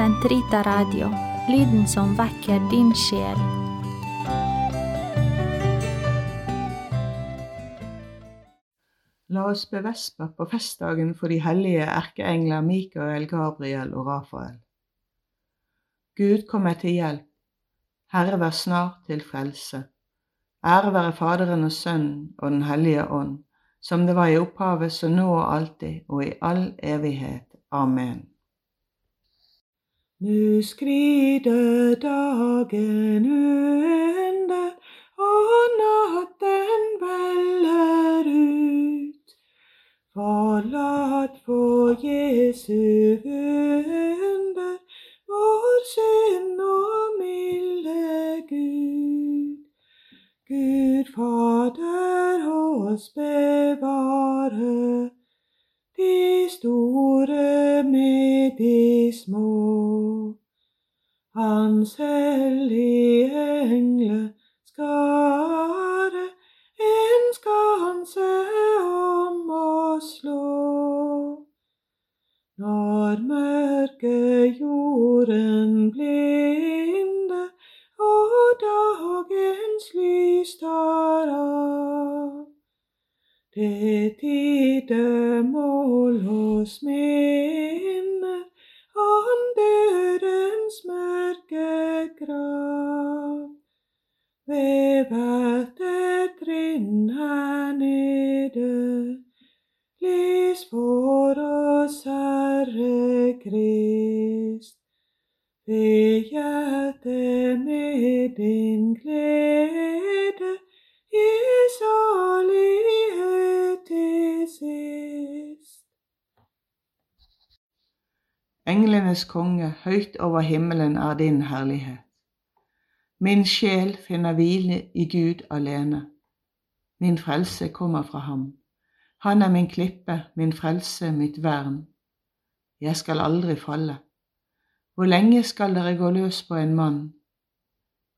Sentrita Radio, lyden som vekker din sjel. La oss bevespe på festdagen for de hellige erkeengler Mikael, Gabriel og Rafael. Gud kom meg til hjelp. Herre, vær snart til frelse. Ære være Faderen og Sønnen og Den hellige ånd, som det var i opphavet, så nå og alltid, og i all evighet. Amen. Nu skrider dagen under, og natten veller ut. Forlatt for Jesu under, vår synd og milde Gud. Gud Fader oss bevare, de store med de små. Hans hellige engle skare en skanse om å slå. Når mørke jorden blinde og dagens lys tar av, det tide mål oss minner Ved hjertet med din glede, i salighet til sist. Englenes konge, høyt over himmelen er din herlighet. Min sjel finner hvile i Gud alene. Min frelse kommer fra ham. Han er min klippe, min frelse, mitt vern. Jeg skal aldri falle. Hvor lenge skal dere gå løs på en mann,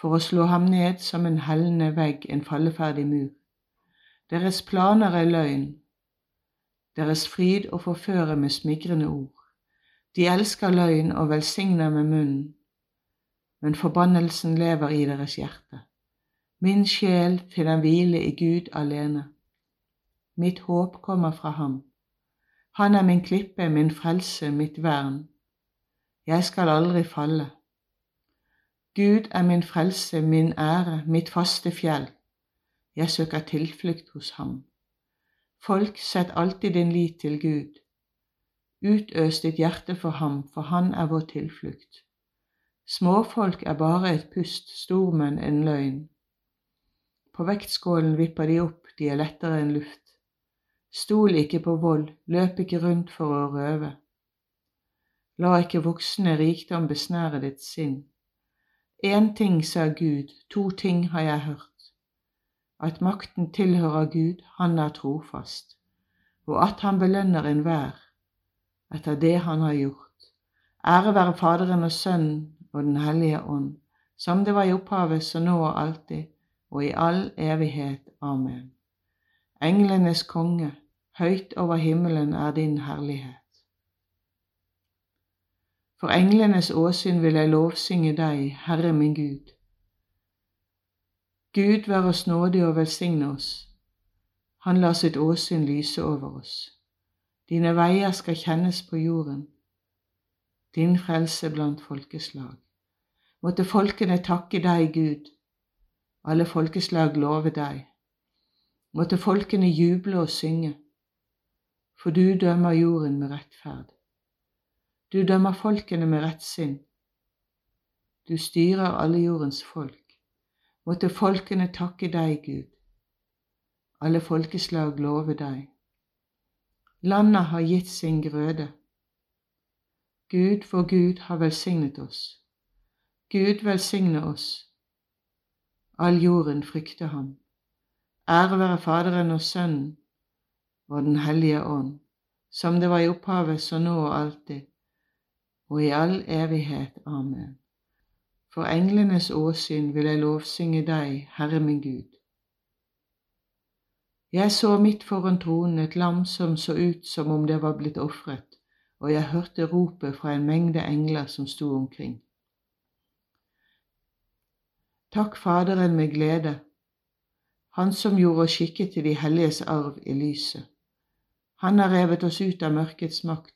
for å slå ham ned som en hellende vegg, en falleferdig mur? Deres planer er løgn, deres fryd å forføre med smigrende ord. De elsker løgn og velsigner med munnen, men forbannelsen lever i deres hjerte. Min sjel finner hvile i Gud alene. Mitt håp kommer fra ham. Han er min klippe, min frelse, mitt vern. Jeg skal aldri falle. Gud er min frelse, min ære, mitt faste fjell. Jeg søker tilflukt hos ham. Folk, sett alltid din lit til Gud. Utøs ditt hjerte for ham, for han er vår tilflukt. Småfolk er bare et pust, stormenn en løgn. På vektskålen vipper de opp, de er lettere enn luft. Stol ikke på vold, løp ikke rundt for å røve. La ikke voksne rikdom besnære ditt sinn. Én ting sa Gud, to ting har jeg hørt. At makten tilhører Gud, han er trofast, og at han belønner enhver etter det han har gjort. Ære være Faderen og Sønnen og Den hellige ånd, som det var i opphavet, så nå og alltid, og i all evighet. Amen. Englenes konge, høyt over himmelen er din herlighet. For englenes åsyn vil jeg lovsynge deg, Herre min Gud. Gud vær oss nådig og velsigne oss. Han lar sitt åsyn lyse over oss. Dine veier skal kjennes på jorden, din frelse blant folkeslag. Måtte folkene takke deg, Gud, alle folkeslag love deg. Måtte folkene juble og synge, for du dømmer jorden med rettferd. Du dømmer folkene med rettssinn. Du styrer alle jordens folk. Måtte folkene takke deg, Gud. Alle folkeslag love deg. Landet har gitt sin grøde. Gud for Gud har velsignet oss. Gud velsigne oss. All jorden frykter ham. Ære være Faderen og Sønnen og Den hellige ånd, som det var i opphavet, så nå og alltid, og i all evighet. Amen. For englenes åsyn vil jeg lovsynge deg, Herre min Gud. Jeg så midt foran tronen et lam som så ut som om det var blitt ofret, og jeg hørte ropet fra en mengde engler som sto omkring. Takk Faderen med glede, Han som gjorde oss skikket til de helliges arv i lyset. Han har revet oss ut av mørkets makt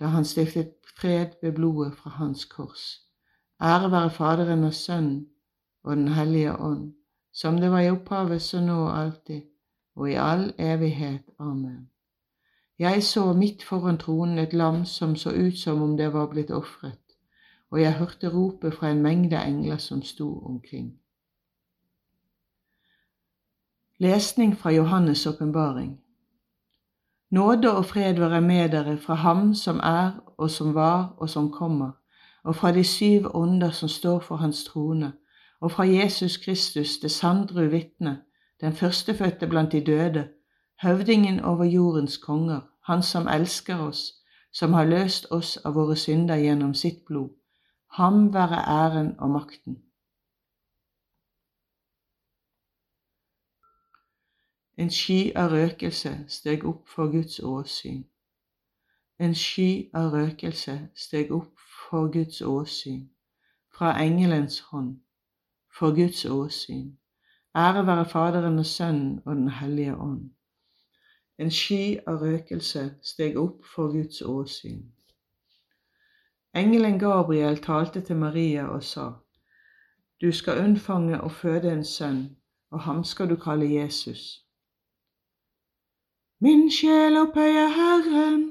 da han stiftet fred ved blodet fra hans kors. Ære være Faderen og Sønnen og Den hellige ånd, som det var i opphavet, så nå og alltid, og i all evighet. Amen. Jeg så midt foran tronen et lam som så ut som om det var blitt ofret og jeg hørte ropet fra en mengde engler som sto omkring. Lesning fra Johannes' åpenbaring. Nåde og fred være med dere fra Ham som er og som var og som kommer, og fra de syv ånder som står for Hans trone, og fra Jesus Kristus, det sandru vitne, den førstefødte blant de døde, høvdingen over jordens konger, Han som elsker oss, som har løst oss av våre synder gjennom sitt blod Ham være æren og makten. En sky av røkelse steg opp for Guds åsyn. En sky av røkelse steg opp for Guds åsyn, fra engelens hånd, for Guds åsyn. Ære være Faderen og Sønnen og Den hellige ånd. En sky av røkelse steg opp for Guds åsyn. Engelen Gabriel talte til Maria og sa, Du skal unnfange og føde en sønn, og ham skal du kalle Jesus. Min sjel opphøyer Herren,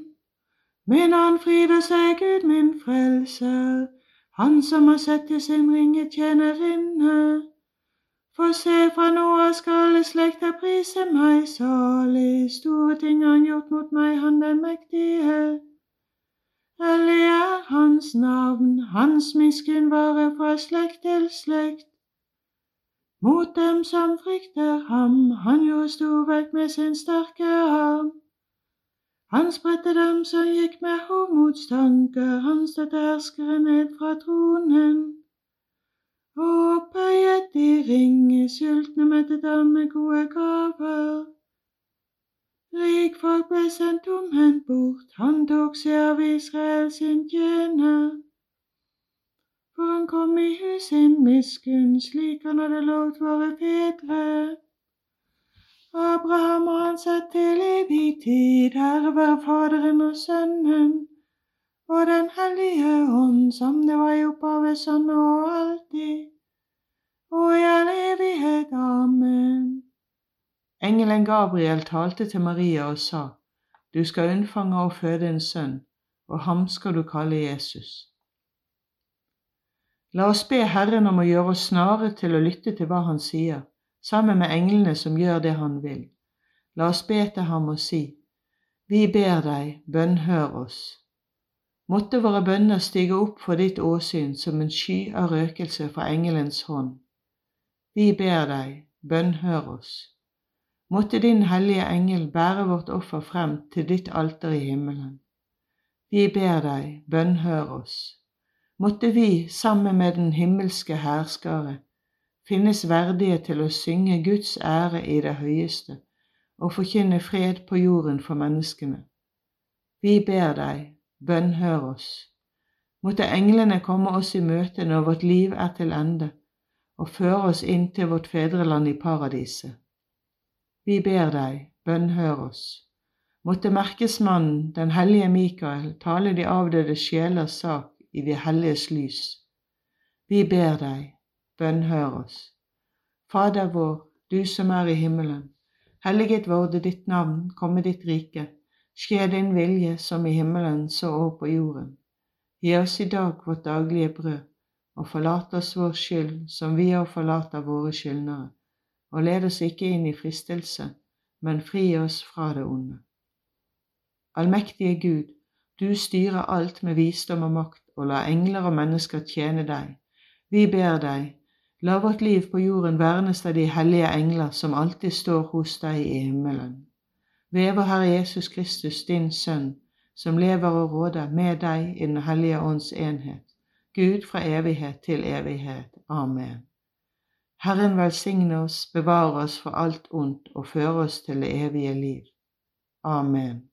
min ånd fryder seg Gud min frelser, han som har sett til sin ringe tjenerinne. For se, fra nå av skal slekta prise meg salig, store ting han gjort mot meg, han den mektige. Hellig er hans navn, hans miskunn varer fra slekt til slekt. Mot dem som frykter ham, han gjorde vekk med sin sterke arm. Han spredte dem som gikk med hovmotstanker, han støtte herskere ned fra tronen. Og opphøyet de ringe, sultne mettet ham med gode gaver. Rikfolk ble sendt tomhendt bort, han tok seg av Israel sin tjener. For han kom i hus sin miskunn, slik han hadde lovt våre fedre. Abraham og han sett til evig tid, Herre være Faderen og Sønnen og Den hellige ånd, som det var i opphavet, sånn og alltid, og i all evighet. Amen. Engelen Gabriel talte til Maria og sa, Du skal unnfange og føde en sønn, og ham skal du kalle Jesus. La oss be Herren om å gjøre oss snare til å lytte til hva Han sier, sammen med englene som gjør det Han vil. La oss be til ham og si, Vi ber deg, bønnhør oss. Måtte våre bønner stige opp for ditt åsyn som en sky av røkelse fra engelens hånd. Vi ber deg, bønnhør oss. Måtte din hellige engel bære vårt offer frem til ditt alter i himmelen. Vi ber deg, bønnhør oss. Måtte vi, sammen med den himmelske hærskare, finnes verdige til å synge Guds ære i det høyeste og forkynne fred på jorden for menneskene. Vi ber deg, bønnhør oss. Måtte englene komme oss i møte når vårt liv er til ende, og føre oss inn til vårt fedreland i paradiset. Vi ber deg, bønnhør oss. Måtte merkesmannen, den hellige Mikael, tale de avdøde sjelers sak i de helliges lys. Vi ber deg, bønnhør oss. Fader vår, du som er i himmelen. Helliget vorde ditt navn, komme ditt rike. Skje din vilje som i himmelen så òg på jorden. Gi oss i dag vårt daglige brød, og forlat oss vår skyld som vi òg forlater våre skyldnere. Og led oss ikke inn i fristelse, men fri oss fra det onde. Allmektige Gud, du styrer alt med visdom og makt, og la engler og mennesker tjene deg. Vi ber deg, la vårt liv på jorden vernes av de hellige engler som alltid står hos deg i himmelen. Ved vår Herre Jesus Kristus, din Sønn, som lever og råder med deg i Den hellige ånds enhet, Gud fra evighet til evighet. Amen. Herren velsigne oss, bevare oss for alt ondt og føre oss til det evige liv. Amen.